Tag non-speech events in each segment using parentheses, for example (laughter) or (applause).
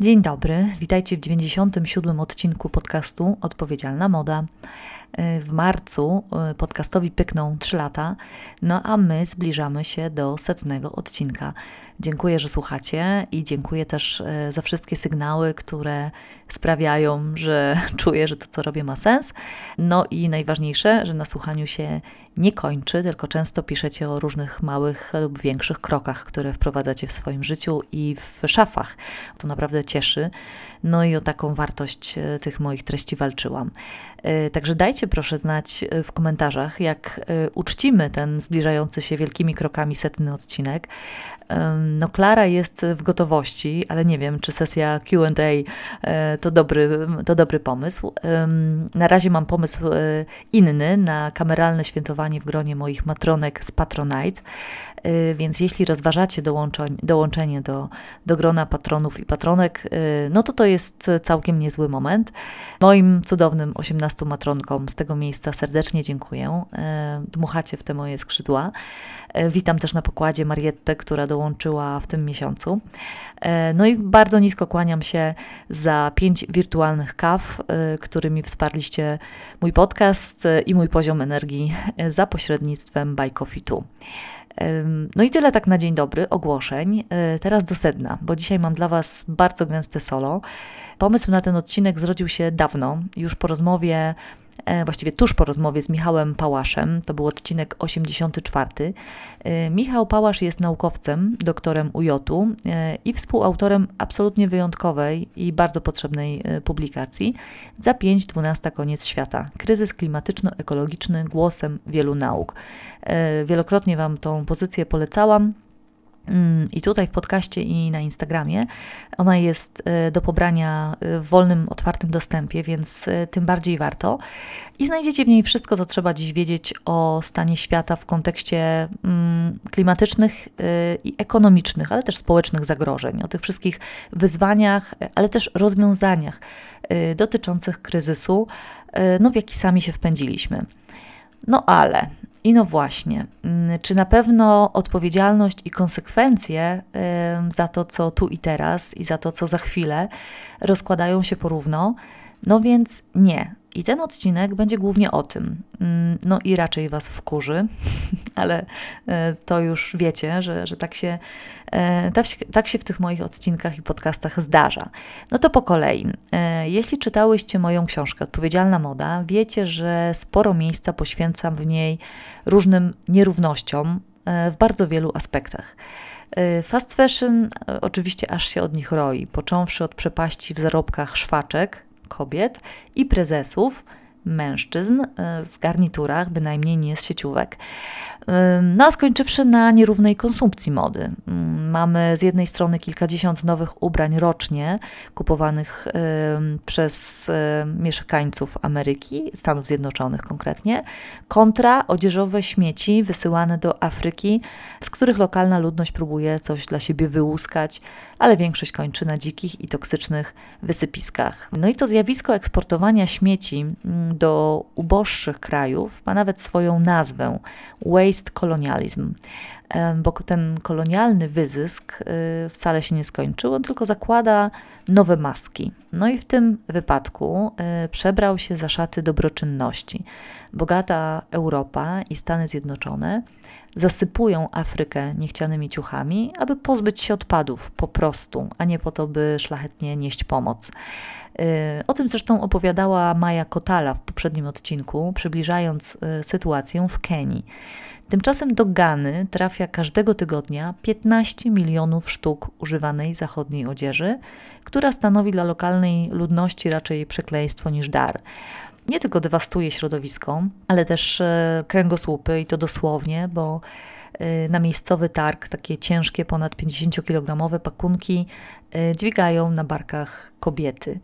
Dzień dobry, witajcie w 97 odcinku podcastu Odpowiedzialna Moda. W marcu e, podcastowi pykną 3 lata, no a my zbliżamy się do setnego odcinka. Dziękuję, że słuchacie i dziękuję też e, za wszystkie sygnały, które sprawiają, że (laughs) czuję, że to, co robię, ma sens. No i najważniejsze, że na słuchaniu się nie kończy, tylko często piszecie o różnych małych lub większych krokach, które wprowadzacie w swoim życiu i w szafach. To naprawdę cieszy. No i o taką wartość e, tych moich treści walczyłam. E, także dajcie proszę znać w komentarzach, jak uczcimy ten zbliżający się wielkimi krokami setny odcinek. No, Klara jest w gotowości, ale nie wiem, czy sesja QA e, to dobry, to dobry pomysł. Na razie mam pomysł e, inny na kameralne świętowanie w gronie moich matronek z Patronite. E, więc jeśli rozważacie dołączenie do, do grona patronów i patronek, no to to jest całkiem niezły moment. Moim cudownym 18 matronkom z tego miejsca serdecznie dziękuję. Dmuchacie w te moje skrzydła. Witam też na pokładzie Marietę, która dołączyła w tym miesiącu. E, no i bardzo nisko kłaniam się za pięć wirtualnych kaw, e, którymi wsparliście mój podcast i mój poziom energii za pośrednictwem Buy Coffee No i tyle tak na dzień dobry, ogłoszeń. Teraz do sedna, bo dzisiaj mam dla Was bardzo gęste solo. Pomysł na ten odcinek zrodził się dawno, już po rozmowie E, właściwie tuż po rozmowie z Michałem Pałaszem, to był odcinek 84. E, Michał Pałasz jest naukowcem, doktorem UJ e, i współautorem absolutnie wyjątkowej i bardzo potrzebnej publikacji Za 5.12 koniec świata. Kryzys klimatyczno-ekologiczny głosem wielu nauk. Wielokrotnie Wam tą pozycję polecałam. Mm, I tutaj w podcaście i na Instagramie. Ona jest e, do pobrania e, w wolnym, otwartym dostępie, więc e, tym bardziej warto. I znajdziecie w niej wszystko, co trzeba dziś wiedzieć o stanie świata w kontekście mm, klimatycznych i ekonomicznych, ale też społecznych zagrożeń, o tych wszystkich wyzwaniach, ale też rozwiązaniach dotyczących kryzysu, no, w jaki sami się wpędziliśmy. No ale i no właśnie, mm, czy na pewno odpowiedzialność i konsekwencje za to, co tu i teraz i za to, co za chwilę rozkładają się porówno? No więc nie. I ten odcinek będzie głównie o tym. Mm, no i raczej Was wkurzy, (laughs) ale e, to już wiecie, że, że tak, się, e, tak, się, tak się w tych moich odcinkach i podcastach zdarza. No to po kolei. E, jeśli czytałyście moją książkę Odpowiedzialna Moda, wiecie, że sporo miejsca poświęcam w niej różnym nierównościom w bardzo wielu aspektach. Fast fashion oczywiście aż się od nich roi, począwszy od przepaści w zarobkach szwaczek, kobiet i prezesów, mężczyzn e, w garniturach, bynajmniej nie z sieciówek. No a skończywszy na nierównej konsumpcji mody. Mm, mamy z jednej strony kilkadziesiąt nowych ubrań rocznie, kupowanych przez mieszkańców Ameryki, Stanów Zjednoczonych konkretnie, kontra odzieżowe śmieci wysyłane do Afryki, z których lokalna ludność próbuje coś dla siebie wyłuskać, ale większość kończy na dzikich i toksycznych wysypiskach. No i to zjawisko eksportowania śmieci mm, do uboższych krajów ma nawet swoją nazwę waste colonialism bo ten kolonialny wyzysk y, wcale się nie skończył, on tylko zakłada nowe maski. No i w tym wypadku y, przebrał się za szaty dobroczynności. Bogata Europa i Stany Zjednoczone zasypują Afrykę niechcianymi ciuchami, aby pozbyć się odpadów po prostu, a nie po to, by szlachetnie nieść pomoc. Y, o tym zresztą opowiadała Maja Kotala w poprzednim odcinku, przybliżając sytuację w Kenii. Tymczasem do Gany trafia każdego tygodnia 15 milionów sztuk używanej zachodniej odzieży, która stanowi dla lokalnej ludności raczej przekleństwo niż dar. Nie tylko dewastuje środowisko, ale też e, kręgosłupy i to dosłownie, bo e, na miejscowy targ takie ciężkie, ponad 50-kilogramowe pakunki e, dźwigają na barkach kobiety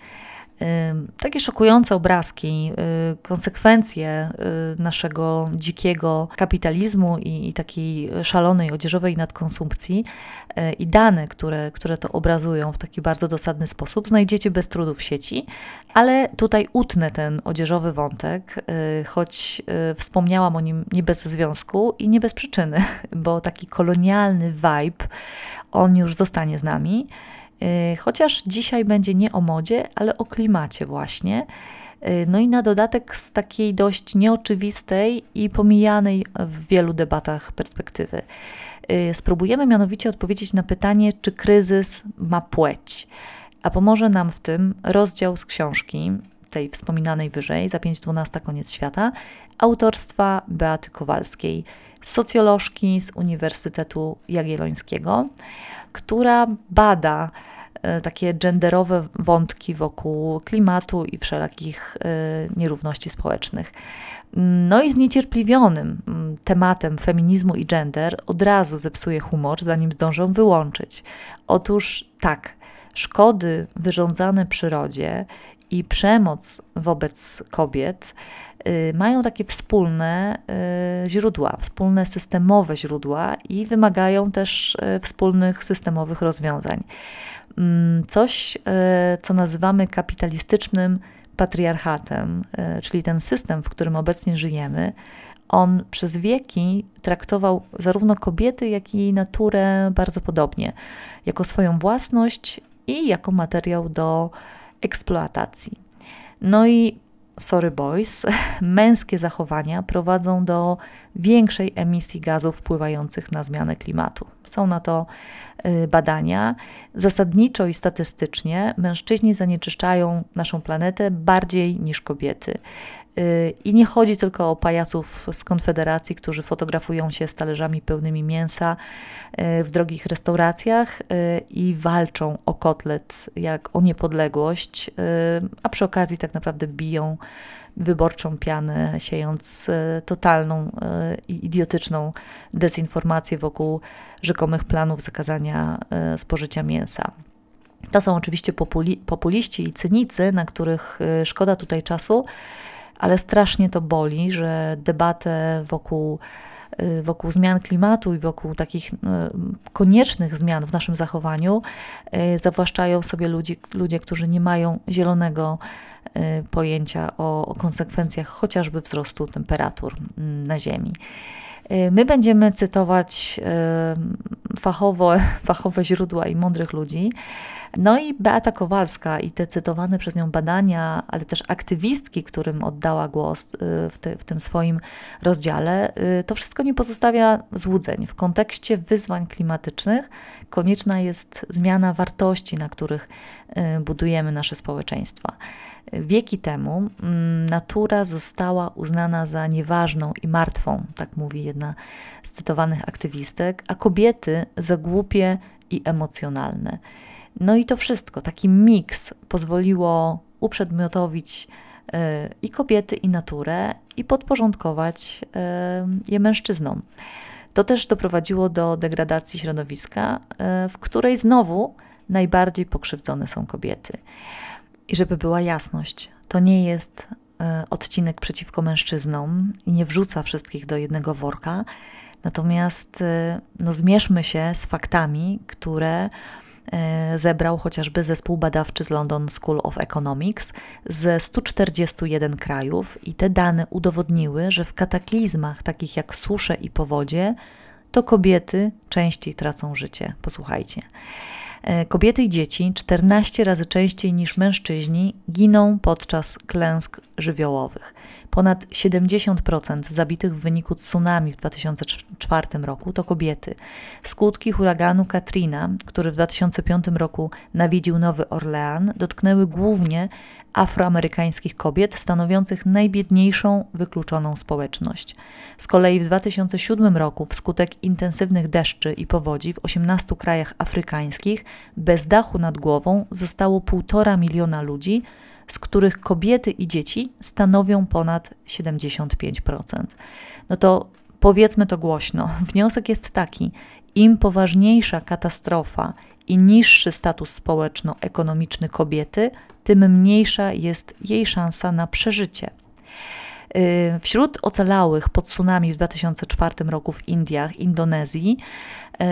takie szokujące obrazki, y, konsekwencje y, naszego dzikiego kapitalizmu i, i takiej szalonej odzieżowej nadkonsumpcji y, i dane, które, które to obrazują w taki bardzo dosadny sposób, znajdziecie bez trudu w sieci, ale tutaj utnę ten odzieżowy wątek, choć wspomniałam o nim nie bez związku i nie bez przyczyny, (laughs) bo taki kolonialny vibe, on już zostanie z nami. Chociaż dzisiaj będzie nie o modzie, ale o klimacie właśnie. No i na dodatek z takiej dość nieoczywistej i pomijanej w wielu debatach perspektywy. Spróbujemy mianowicie odpowiedzieć na pytanie, czy kryzys ma płeć. A pomoże nam w tym rozdział z książki, tej wspominanej wyżej, za 5.12 koniec świata, autorstwa Beaty Kowalskiej, socjolożki z Uniwersytetu Jagiellońskiego, która bada e, takie genderowe wątki wokół klimatu i wszelakich e, nierówności społecznych. No i zniecierpliwionym mm, tematem feminizmu i gender od razu zepsuje humor, zanim zdążą wyłączyć. Otóż tak, szkody wyrządzane przyrodzie i przemoc wobec kobiet mają takie wspólne y, źródła, wspólne systemowe źródła i wymagają też y, wspólnych systemowych rozwiązań. Mm, coś, co nazywamy kapitalistycznym patriarchatem, czyli ten system, w którym obecnie żyjemy, on przez wieki traktował zarówno kobiety, jak i naturę bardzo podobnie, jako swoją własność i jako materiał do eksploatacji. No i sorry boys, (laughs) męskie zachowania prowadzą do większej emisji gazów wpływających na zmianę klimatu. Są na to y, badania. Zasadniczo i statystycznie mężczyźni zanieczyszczają naszą planetę bardziej niż kobiety. I nie chodzi tylko o pajaców z Konfederacji, którzy fotografują się z talerzami pełnymi mięsa e, w drogich restauracjach e, i walczą o kotlet jak o niepodległość, e, a przy okazji tak naprawdę biją wyborczą pianę, siejąc totalną i idiotyczną dezinformację wokół rzekomych planów zakazania spożycia mięsa. To są oczywiście populi populiści i cynicy, na których szkoda tutaj czasu, ale strasznie to boli, że debatę wokół, y, wokół zmian klimatu i wokół takich y, koniecznych zmian w naszym zachowaniu y, zawłaszczają sobie ludzi, ludzie, którzy nie mają zielonego pojęcia o, o konsekwencjach chociażby wzrostu temperatur na Ziemi. My będziemy cytować (laughs) fachowe źródła i mądrych ludzi. No i Beata Kowalska i te cytowane przez nią badania, ale też aktywistki, którym oddała głos y, w, te, w tym swoim rozdziale, y, to wszystko nie pozostawia złudzeń. W kontekście wyzwań klimatycznych konieczna jest zmiana wartości, na których y, budujemy nasze społeczeństwa. Wieki temu mm, natura została uznana za nieważną i martwą, tak mówi jedna z cytowanych aktywistek, a kobiety za głupie i emocjonalne. No i to wszystko, taki miks pozwoliło uprzedmiotowić e, i kobiety, i naturę, i podporządkować e, je mężczyznom. To też doprowadziło do degradacji środowiska, e, w której znowu najbardziej pokrzywdzone są kobiety. I żeby była jasność, to nie jest odcinek przeciwko mężczyznom i nie wrzuca wszystkich do jednego worka. Natomiast no, zmierzmy się z faktami, które zebrał chociażby zespół badawczy z London School of Economics ze 141 krajów i te dane udowodniły, że w kataklizmach takich jak susze i powodzie to kobiety częściej tracą życie. Posłuchajcie. E, kobiety i dzieci 14 razy częściej niż mężczyźni giną podczas klęsk żywiołowych. Ponad 70% zabitych w wyniku tsunami w 2004 roku to kobiety. Skutki huraganu Katrina, który w 2005 roku nawiedził Nowy Orlean, dotknęły głównie afroamerykańskich kobiet, stanowiących najbiedniejszą wykluczoną społeczność. Z kolei w 2007 roku, wskutek intensywnych deszczy i powodzi w 18 krajach afrykańskich, bez dachu nad głową zostało 1,5 miliona ludzi, z których kobiety i dzieci stanowią ponad 75%. No to powiedzmy to głośno. Wniosek jest taki: im poważniejsza katastrofa i niższy status społeczno-ekonomiczny kobiety, tym mniejsza jest jej szansa na przeżycie. Y, wśród ocalałych pod tsunami w 2004 roku w Indiach, Indonezji, y,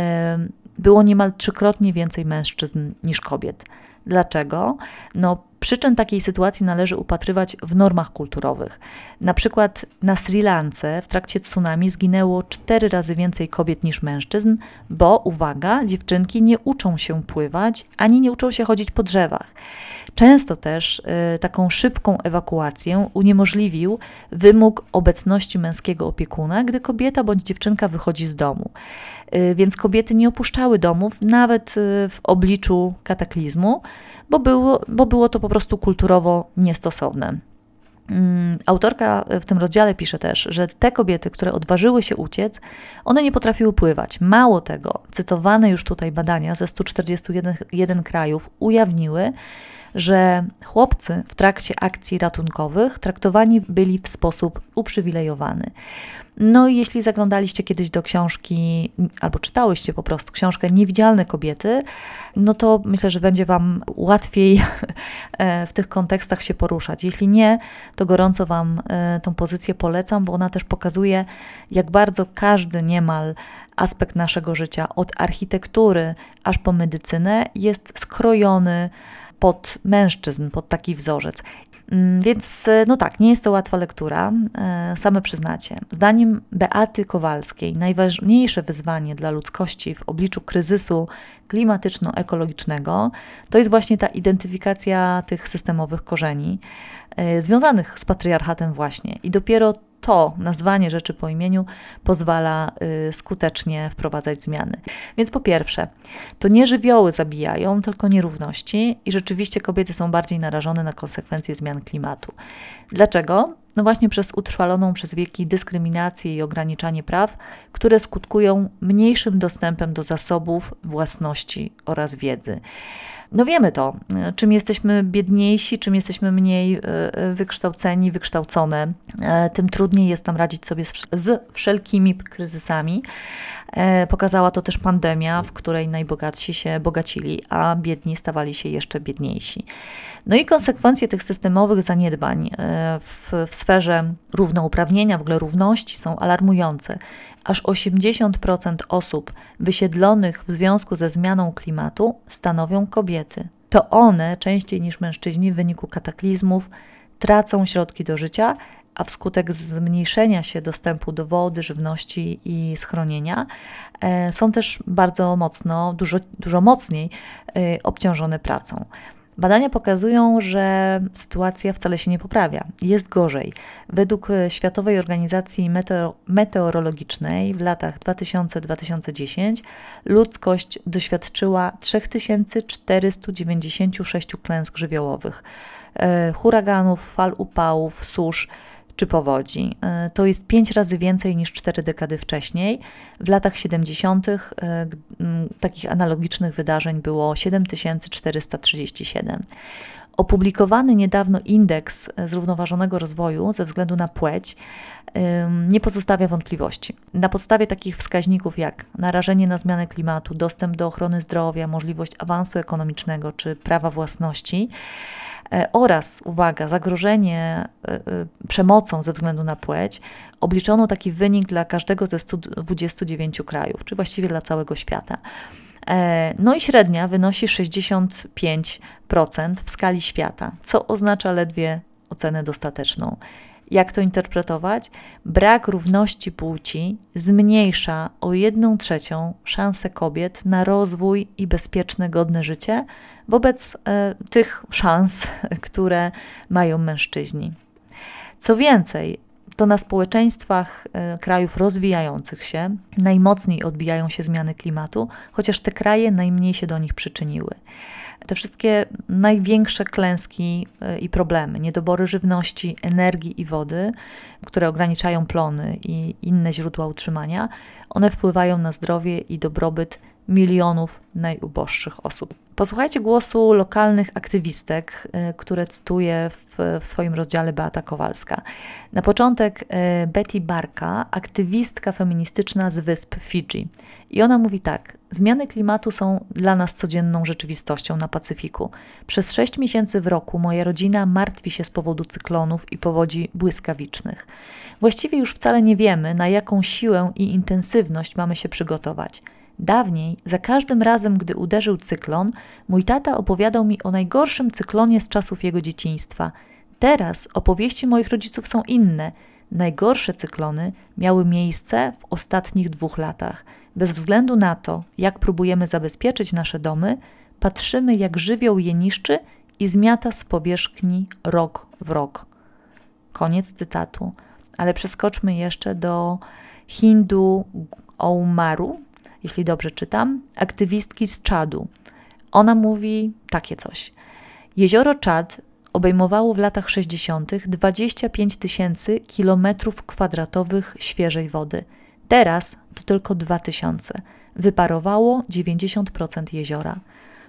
było niemal trzykrotnie więcej mężczyzn niż kobiet. Dlaczego? No, przyczyn takiej sytuacji należy upatrywać w normach kulturowych. Na przykład na Sri Lance w trakcie tsunami zginęło cztery razy więcej kobiet niż mężczyzn, bo uwaga, dziewczynki nie uczą się pływać ani nie uczą się chodzić po drzewach. Często też y, taką szybką ewakuację uniemożliwił wymóg obecności męskiego opiekuna, gdy kobieta bądź dziewczynka wychodzi z domu. Y, więc kobiety nie opuszczały domów nawet y, w obliczu kataklizmu, bo było, bo było to po prostu kulturowo niestosowne. Mm, autorka w tym rozdziale pisze też, że te kobiety, które odważyły się uciec, one nie potrafiły pływać. Mało tego, cytowane już tutaj badania ze 141 krajów ujawniły, że chłopcy w trakcie akcji ratunkowych traktowani byli w sposób uprzywilejowany. No i jeśli zaglądaliście kiedyś do książki, albo czytałyście po prostu książkę Niewidzialne kobiety, no to myślę, że będzie Wam łatwiej (laughs) e, w tych kontekstach się poruszać. Jeśli nie, to gorąco Wam e, tą pozycję polecam, bo ona też pokazuje, jak bardzo każdy niemal aspekt naszego życia, od architektury aż po medycynę, jest skrojony pod mężczyzn, pod taki wzorzec. Mm, więc no tak, nie jest to łatwa lektura, e, same przyznacie. Zdaniem Beaty Kowalskiej najważniejsze wyzwanie dla ludzkości w obliczu kryzysu klimatyczno-ekologicznego to jest właśnie ta identyfikacja tych systemowych korzeni e, związanych z patriarchatem właśnie. I dopiero to nazwanie rzeczy po imieniu pozwala y, skutecznie wprowadzać zmiany. Więc po pierwsze, to nie żywioły zabijają, tylko nierówności i rzeczywiście kobiety są bardziej narażone na konsekwencje zmian klimatu. Dlaczego? No właśnie przez utrwaloną przez wieki dyskryminację i ograniczanie praw, które skutkują mniejszym dostępem do zasobów, własności oraz wiedzy. No wiemy to, czym jesteśmy biedniejsi, czym jesteśmy mniej e, e, wykształceni, wykształcone, e, tym trudniej jest nam radzić sobie z wszelkimi kryzysami. Pokazała to też pandemia, w której najbogatsi się bogacili, a biedni stawali się jeszcze biedniejsi. No i konsekwencje tych systemowych zaniedbań w, w sferze równouprawnienia, w ogóle równości są alarmujące. Aż 80% osób wysiedlonych w związku ze zmianą klimatu stanowią kobiety. To one częściej niż mężczyźni w wyniku kataklizmów tracą środki do życia, a wskutek zmniejszenia się dostępu do wody, żywności i schronienia e, są też bardzo mocno, dużo, dużo mocniej e, obciążone pracą. Badania pokazują, że sytuacja wcale się nie poprawia, jest gorzej. Według e, Światowej Organizacji Meteorologicznej w latach 2000-2010 ludzkość doświadczyła 3496 klęsk żywiołowych, huraganów, fal upałów, susz czy powodzi. E, to jest pięć razy więcej niż cztery dekady wcześniej. W latach 70. E, takich analogicznych wydarzeń było 7437. Opublikowany niedawno indeks zrównoważonego rozwoju ze względu na płeć nie pozostawia wątpliwości. Na podstawie takich wskaźników jak narażenie na zmianę klimatu, dostęp do ochrony zdrowia, możliwość awansu ekonomicznego czy prawa własności, E, oraz, uwaga, zagrożenie e, e, przemocą ze względu na płeć, obliczono taki wynik dla każdego ze 129 krajów, czy właściwie dla całego świata. No i średnia wynosi 65% w skali świata, co oznacza ledwie ocenę dostateczną. Jak to interpretować? Brak równości płci zmniejsza o jedną trzecią szanse kobiet na rozwój i bezpieczne, godne życie wobec e, tych szans, (laughs) które mają mężczyźni. Co więcej, to na społeczeństwach e, krajów rozwijających się najmocniej odbijają się zmiany klimatu, chociaż te kraje najmniej się do nich przyczyniły. Te wszystkie największe klęski e, i problemy, niedobory żywności, energii i wody, które ograniczają plony i inne źródła utrzymania, one wpływają na zdrowie i dobrobyt milionów najuboższych osób. Posłuchajcie głosu lokalnych aktywistek, e, które cytuję w, w, swoim rozdziale Beata Kowalska. Na początek e, Betty Barka, aktywistka feministyczna z wysp Fidżi. I ona mówi tak: Zmiany klimatu są dla nas codzienną rzeczywistością na Pacyfiku. Przez sześć miesięcy w roku moja rodzina martwi się z powodu cyklonów i powodzi błyskawicznych. Właściwie już wcale nie wiemy, na jaką siłę i intensywność mamy się przygotować. Dawniej, za każdym razem, gdy uderzył cyklon, mój tata opowiadał mi o najgorszym cyklonie z czasów jego dzieciństwa. Teraz opowieści moich rodziców są inne. Najgorsze cyklony miały miejsce w ostatnich dwóch latach. Bez względu na to, jak próbujemy zabezpieczyć nasze domy, patrzymy, jak żywioł je niszczy i zmiata z powierzchni rok w rok. Koniec cytatu. Ale przeskoczmy jeszcze do Hindu Oumaru, jeśli dobrze czytam, aktywistki z Czadu. Ona mówi takie coś. Jezioro Czad obejmowało w latach 60. 25 tysięcy kilometrów kwadratowych świeżej wody. Teraz to tylko 2000. Wyparowało 90% jeziora.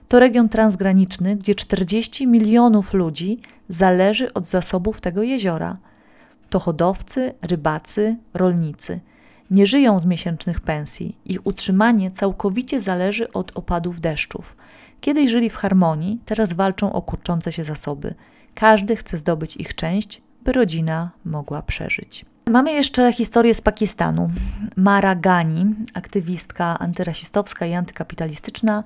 To region transgraniczny, gdzie 40 milionów ludzi zależy od zasobów tego jeziora. To hodowcy, rybacy, rolnicy. Nie żyją z miesięcznych pensji. Ich utrzymanie całkowicie zależy od opadów deszczów. Kiedyś żyli w harmonii, teraz walczą o kurczące się zasoby. Każdy chce zdobyć ich część, by rodzina mogła przeżyć. Mamy jeszcze historię z Pakistanu. Mara Ghani, aktywistka antyrasistowska i antykapitalistyczna,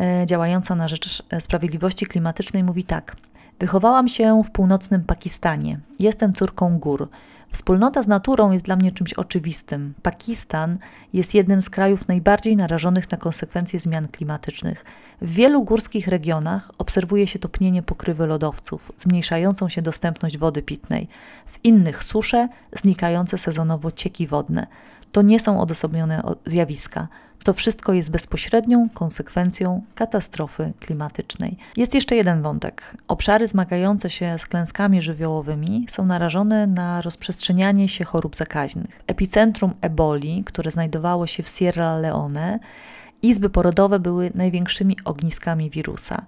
e, działająca na rzecz sprawiedliwości klimatycznej, mówi tak: Wychowałam się w północnym Pakistanie. Jestem córką gór. Wspólnota z naturą jest dla mnie czymś oczywistym. Pakistan jest jednym z krajów najbardziej narażonych na konsekwencje zmian klimatycznych. W wielu górskich regionach obserwuje się topnienie pokrywy lodowców, zmniejszającą się dostępność wody pitnej. W innych susze, znikające sezonowo cieki wodne. To nie są odosobnione zjawiska. To wszystko jest bezpośrednią konsekwencją katastrofy klimatycznej. Jest jeszcze jeden wątek. Obszary zmagające się z klęskami żywiołowymi są narażone na rozprzestrzenianie się chorób zakaźnych. Epicentrum eboli, które znajdowało się w Sierra Leone, izby porodowe były największymi ogniskami wirusa.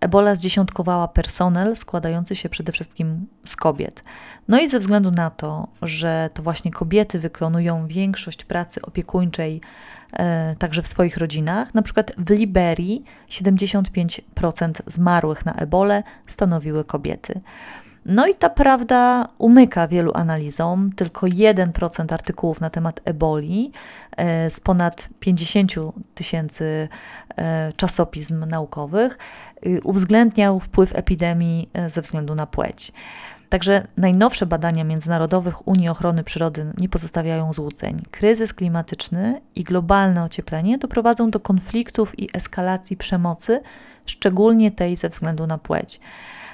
Ebola zdziesiątkowała personel składający się przede wszystkim z kobiet. No i ze względu na to, że to właśnie kobiety wykonują większość pracy opiekuńczej e, także w swoich rodzinach, na przykład w Liberii 75% zmarłych na ebolę stanowiły kobiety. No i ta prawda umyka wielu analizom. Tylko 1% artykułów na temat eboli e, z ponad 50 tysięcy e, czasopism naukowych y, uwzględniał wpływ epidemii e, ze względu na płeć. Także najnowsze badania międzynarodowych Unii Ochrony Przyrody nie pozostawiają złudzeń. Kryzys klimatyczny i globalne ocieplenie doprowadzą do konfliktów i eskalacji przemocy, szczególnie tej ze względu na płeć.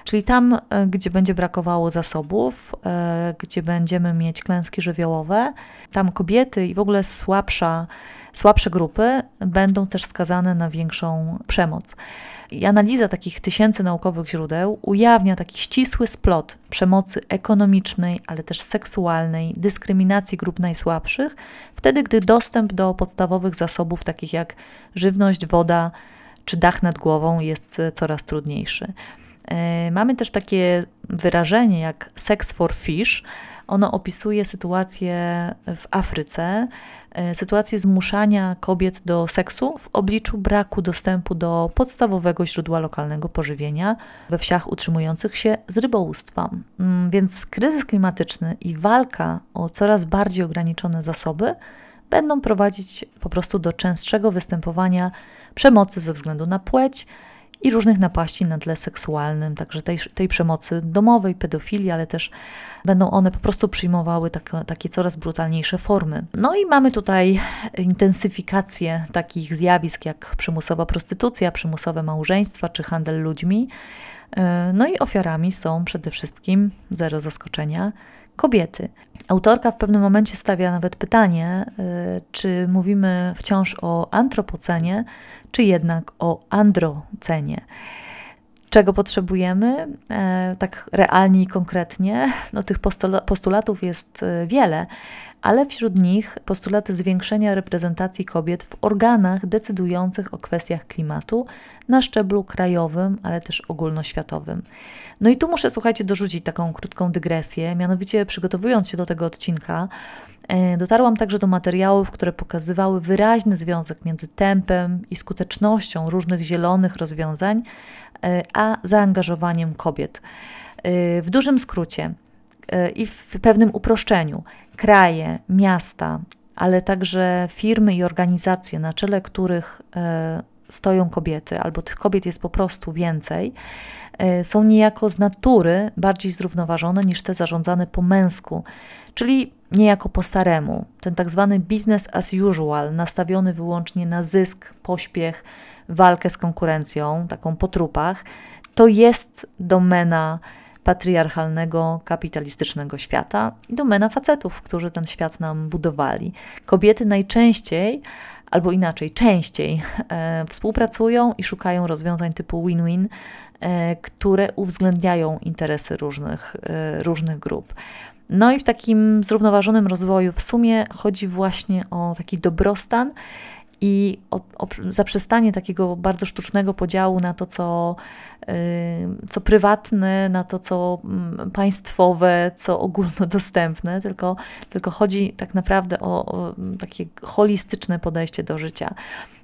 Czyli tam, e, gdzie będzie brakowało zasobów, e, gdzie będziemy mieć klęski żywiołowe, tam kobiety i w ogóle słabsza, słabsze grupy będą też skazane na większą przemoc. I analiza takich tysięcy naukowych źródeł ujawnia taki ścisły splot przemocy ekonomicznej, ale też seksualnej, dyskryminacji grup najsłabszych, wtedy gdy dostęp do podstawowych zasobów, takich jak żywność, woda czy dach nad głową, jest coraz trudniejszy. E, mamy też takie wyrażenie jak sex for fish. Ono opisuje sytuację w Afryce, e, sytuację zmuszania kobiet do seksu w obliczu braku dostępu do podstawowego źródła lokalnego pożywienia we wsiach utrzymujących się z rybołówstwa. Mm, więc kryzys klimatyczny i walka o coraz bardziej ograniczone zasoby będą prowadzić po prostu do częstszego występowania przemocy ze względu na płeć, i różnych napaści na tle seksualnym, także tej, tej przemocy domowej, pedofilii, ale też będą one po prostu przyjmowały takie, takie coraz brutalniejsze formy. No i mamy tutaj intensyfikację takich zjawisk jak przymusowa prostytucja, przymusowe małżeństwa czy handel ludźmi. E, no i ofiarami są przede wszystkim, zero zaskoczenia, kobiety. Autorka w pewnym momencie stawia nawet pytanie, y, czy mówimy wciąż o antropocenie, czy jednak o androcenie. Czego potrzebujemy, e, tak realnie i konkretnie? No, tych postulatów jest y, wiele, ale wśród nich postulaty zwiększenia reprezentacji kobiet w organach decydujących o kwestiach klimatu na szczeblu krajowym, ale też ogólnoświatowym. No i tu muszę, słuchajcie, dorzucić taką krótką dygresję. Mianowicie, przygotowując się do tego odcinka, e, dotarłam także do materiałów, które pokazywały wyraźny związek między tempem i skutecznością różnych zielonych rozwiązań, e, a zaangażowaniem kobiet. E, w dużym skrócie i w pewnym uproszczeniu, kraje, miasta, ale także firmy i organizacje, na czele których e, stoją kobiety, albo tych kobiet jest po prostu więcej, e, są niejako z natury bardziej zrównoważone niż te zarządzane po męsku, czyli niejako po staremu. Ten tak zwany business as usual, nastawiony wyłącznie na zysk, pośpiech, walkę z konkurencją, taką po trupach, to jest domena patriarchalnego, kapitalistycznego świata i domena facetów, którzy ten świat nam budowali. Kobiety najczęściej, albo inaczej, częściej e, współpracują i szukają rozwiązań typu win-win, e, które uwzględniają interesy różnych, e, różnych grup. No i w takim zrównoważonym rozwoju w sumie chodzi właśnie o taki dobrostan i o, o zaprzestanie takiego bardzo sztucznego podziału na to, co, co prywatne, na to, co mm, państwowe, co ogólnodostępne, tylko, tylko chodzi tak naprawdę o, o takie holistyczne podejście do życia.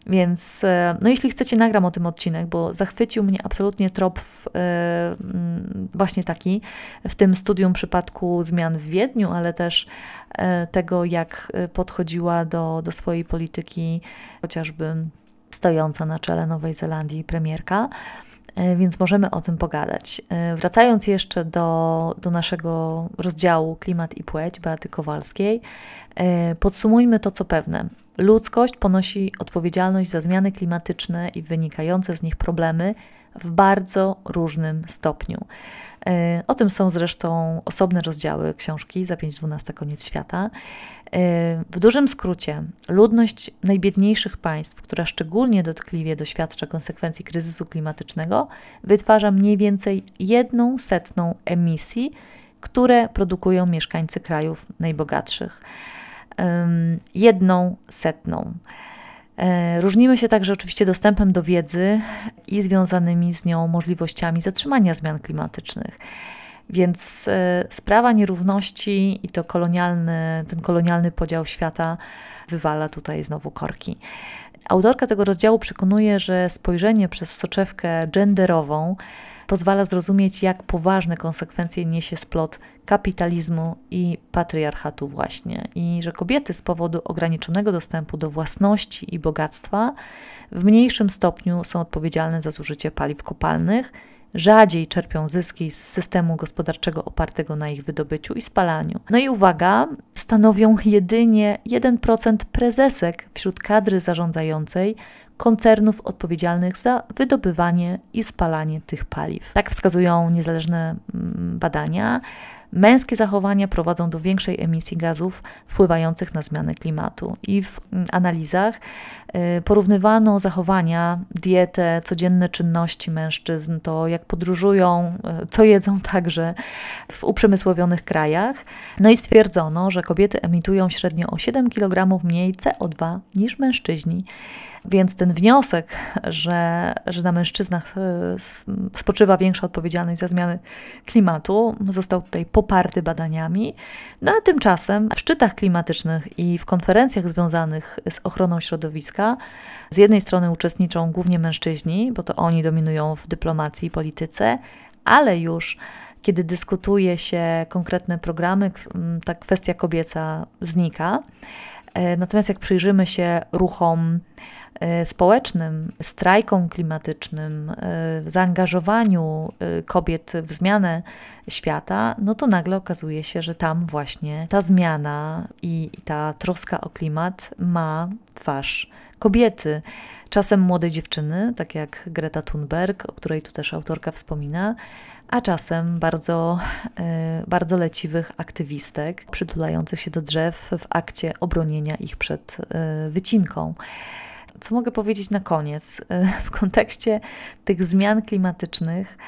Więc e, no jeśli chcecie, nagram o tym odcinek, bo zachwycił mnie absolutnie trop w, e, mm, właśnie taki w tym studium przypadku zmian w Wiedniu, ale też e, tego, jak podchodziła do, do swojej polityki chociażby stojąca na czele Nowej Zelandii premierka. Więc możemy o tym pogadać. Wracając jeszcze do, do naszego rozdziału Klimat i Płeć Beaty Kowalskiej, podsumujmy to, co pewne. Ludzkość ponosi odpowiedzialność za zmiany klimatyczne i wynikające z nich problemy w bardzo różnym stopniu. E, o tym są zresztą osobne rozdziały książki za 5.12 Koniec Świata. E, w dużym skrócie, ludność najbiedniejszych państw, która szczególnie dotkliwie doświadcza konsekwencji kryzysu klimatycznego, wytwarza mniej więcej jedną setną emisji, które produkują mieszkańcy krajów najbogatszych jedną setną. E, różnimy się także oczywiście dostępem do wiedzy i związanymi z nią możliwościami zatrzymania zmian klimatycznych. Więc e, sprawa nierówności i to kolonialny, ten kolonialny podział świata wywala tutaj znowu korki. Autorka tego rozdziału przekonuje, że spojrzenie przez soczewkę genderową pozwala zrozumieć, jak poważne konsekwencje niesie splot kapitalizmu i patriarchatu, właśnie. I że kobiety z powodu ograniczonego dostępu do własności i bogactwa w mniejszym stopniu są odpowiedzialne za zużycie paliw kopalnych, rzadziej czerpią zyski z systemu gospodarczego opartego na ich wydobyciu i spalaniu. No i uwaga, stanowią jedynie 1% prezesek wśród kadry zarządzającej koncernów odpowiedzialnych za wydobywanie i spalanie tych paliw. Tak wskazują niezależne mm, badania. Męskie zachowania prowadzą do większej emisji gazów wpływających na zmianę klimatu. I w mm, analizach y, porównywano zachowania, dietę, codzienne czynności mężczyzn, to jak podróżują, y, co jedzą (laughs) także w uprzemysłowionych krajach. No i stwierdzono, że kobiety emitują średnio o 7 kg mniej CO2 niż mężczyźni. Więc ten wniosek, że, że na mężczyznach e, spoczywa większa odpowiedzialność za zmiany klimatu, został tutaj poparty badaniami. No a tymczasem w szczytach klimatycznych i w konferencjach związanych z ochroną środowiska z jednej strony uczestniczą głównie mężczyźni, bo to oni dominują w dyplomacji i polityce, ale już kiedy dyskutuje się konkretne programy, ta kwestia kobieca znika. E, natomiast jak przyjrzymy się ruchom społecznym, strajkom klimatycznym, e, zaangażowaniu e, kobiet w zmianę świata, no to nagle okazuje się, że tam właśnie ta zmiana i ta troska o klimat ma twarz kobiety. Czasem młode dziewczyny, tak jak Greta Thunberg, o której tu też autorka wspomina, a czasem bardzo, bardzo leciwych aktywistek przytulających się do drzew w akcie obronienia ich przed wycinką co mogę powiedzieć na koniec? (laughs) W kontekście tych zmian klimatycznych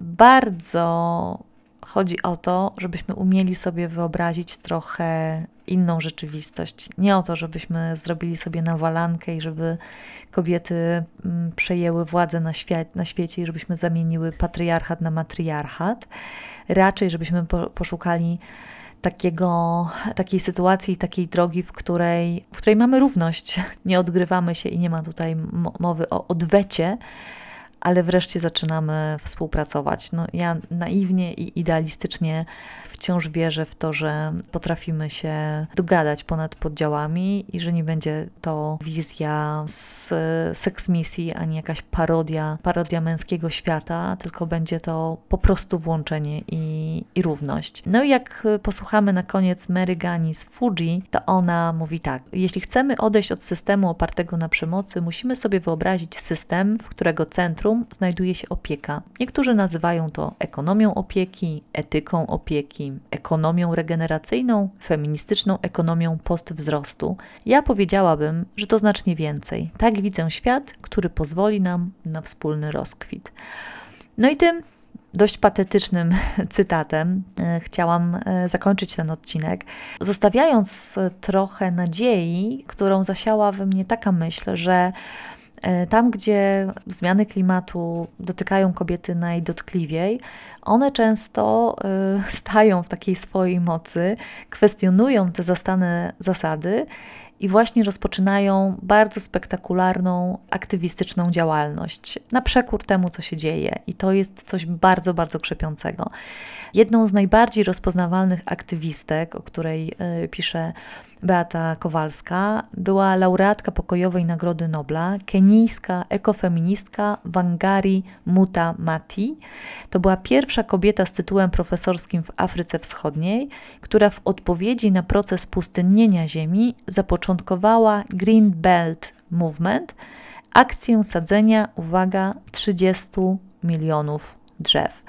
bardzo chodzi o to, żebyśmy umieli sobie wyobrazić trochę inną rzeczywistość. Nie o to, żebyśmy zrobili sobie nawalankę i żeby kobiety mm, przejęły władzę na, świat, na świecie i żebyśmy zamieniły patriarchat na matriarchat. Raczej, żebyśmy poszukali takiego, takiej sytuacji, takiej drogi, w której, w której mamy równość. Nie odgrywamy się i nie ma tutaj mowy o odwecie, ale wreszcie zaczynamy współpracować. No, ja naiwnie i idealistycznie wciąż wierzę w to, że potrafimy się dogadać ponad podziałami i że nie będzie to wizja z seks misji, ani jakaś parodia, parodia męskiego świata, tylko będzie to po prostu włączenie i, i równość. No i jak posłuchamy na koniec Mary Gani z Fuji, to ona mówi tak: Jeśli chcemy odejść od systemu opartego na przemocy, musimy sobie wyobrazić system, w którego centrum znajduje się opieka. Niektórzy nazywają to ekonomią opieki, etyką opieki, ekonomią regeneracyjną, feministyczną ekonomią postwzrostu. Ja powiedziałabym, że to znacznie więcej. Tak widzę świat, który pozwoli nam na wspólny rozkwit. No i tym dość patetycznym (laughs) cytatem e, chciałam e, zakończyć ten odcinek, zostawiając trochę nadziei, którą zasiała we mnie taka myśl, że tam, gdzie zmiany klimatu dotykają kobiety najdotkliwiej, one często (laughs) stają w takiej swojej mocy, kwestionują te zastane zasady i właśnie rozpoczynają bardzo spektakularną, aktywistyczną działalność na przekór temu, co się dzieje. I to jest coś bardzo, bardzo krzepiącego. Jedną z najbardziej rozpoznawalnych aktywistek, o której y, pisze Beata Kowalska, była laureatka pokojowej Nagrody Nobla, kenijska ekofeministka Wangari Muta Mati. To była pierwsza kobieta z tytułem profesorskim w Afryce Wschodniej, która w odpowiedzi na proces pustynnienia ziemi zapoczątkowała Green Belt Movement, akcję sadzenia, uwaga, 30 milionów drzew.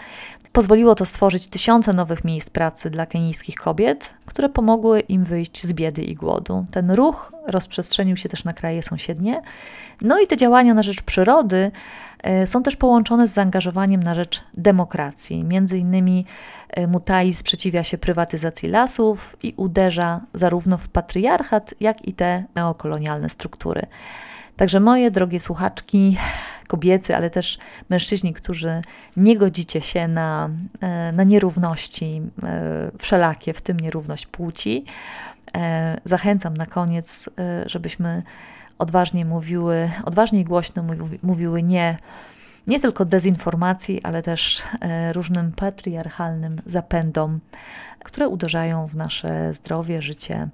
Pozwoliło to stworzyć tysiące nowych miejsc pracy dla kenijskich kobiet, które pomogły im wyjść z biedy i głodu. Ten ruch rozprzestrzenił się też na kraje sąsiednie. No i te działania na rzecz przyrody e, są też połączone z zaangażowaniem na rzecz demokracji. Między innymi e, Mutai sprzeciwia się prywatyzacji lasów i uderza zarówno w patriarchat, jak i te neokolonialne struktury. Także moje drogie słuchaczki, kobiety, ale też mężczyźni, którzy nie godzicie się na, e, na nierówności e, wszelakie, w tym nierówność płci, e, zachęcam na koniec, żebyśmy odważnie mówiły, odważnie i głośno mówiły nie nie tylko dezinformacji, ale też różnym patriarchalnym zapędom, które uderzają w nasze zdrowie, życie,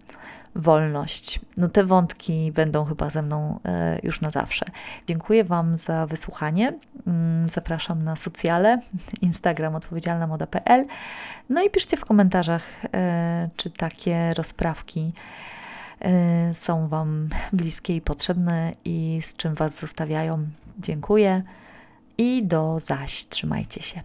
wolność. No te wątki będą chyba ze mną e, już na zawsze. Dziękuję Wam za wysłuchanie. Mm, zapraszam na socjale, Instagram odpowiedzialnamoda.pl. No i piszcie w komentarzach, e, czy takie rozprawki e, są Wam bliskie i potrzebne i z czym Was zostawiają. Dziękuję i do zaś. Trzymajcie się.